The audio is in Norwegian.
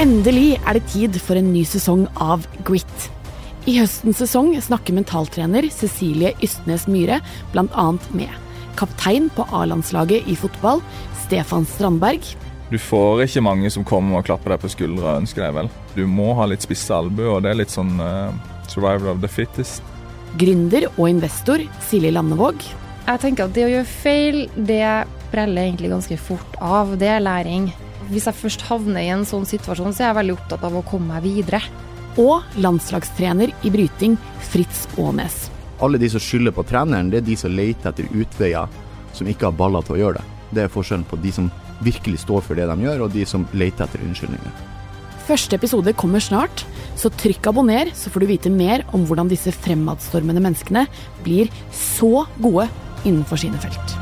Endelig er det tid for en ny sesong av Grit. I høstens sesong snakker mentaltrener Cecilie Ystnes Myhre bl.a. med kaptein på A-landslaget i fotball, Stefan Strandberg. Du får ikke mange som kommer og klapper deg på skuldra og ønsker deg vel. Du må ha litt spisse albuer, og det er litt sånn uh, survival of the fittest. Gründer og investor Silje Landevåg. Jeg tenker at det å gjøre feil, det preller egentlig ganske fort av. Det er læring. Hvis jeg først havner i en sånn situasjon, så er jeg veldig opptatt av å komme meg videre. Og landslagstrener i bryting Fritz Aanes. Alle de som skylder på treneren, det er de som leter etter utveier som ikke har baller til å gjøre det. Det er forskjellen på de som virkelig står for det de gjør, og de som leter etter unnskyldninger. Første episode kommer snart, så trykk abonner, så får du vite mer om hvordan disse fremadstormende menneskene blir så gode innenfor sine felt.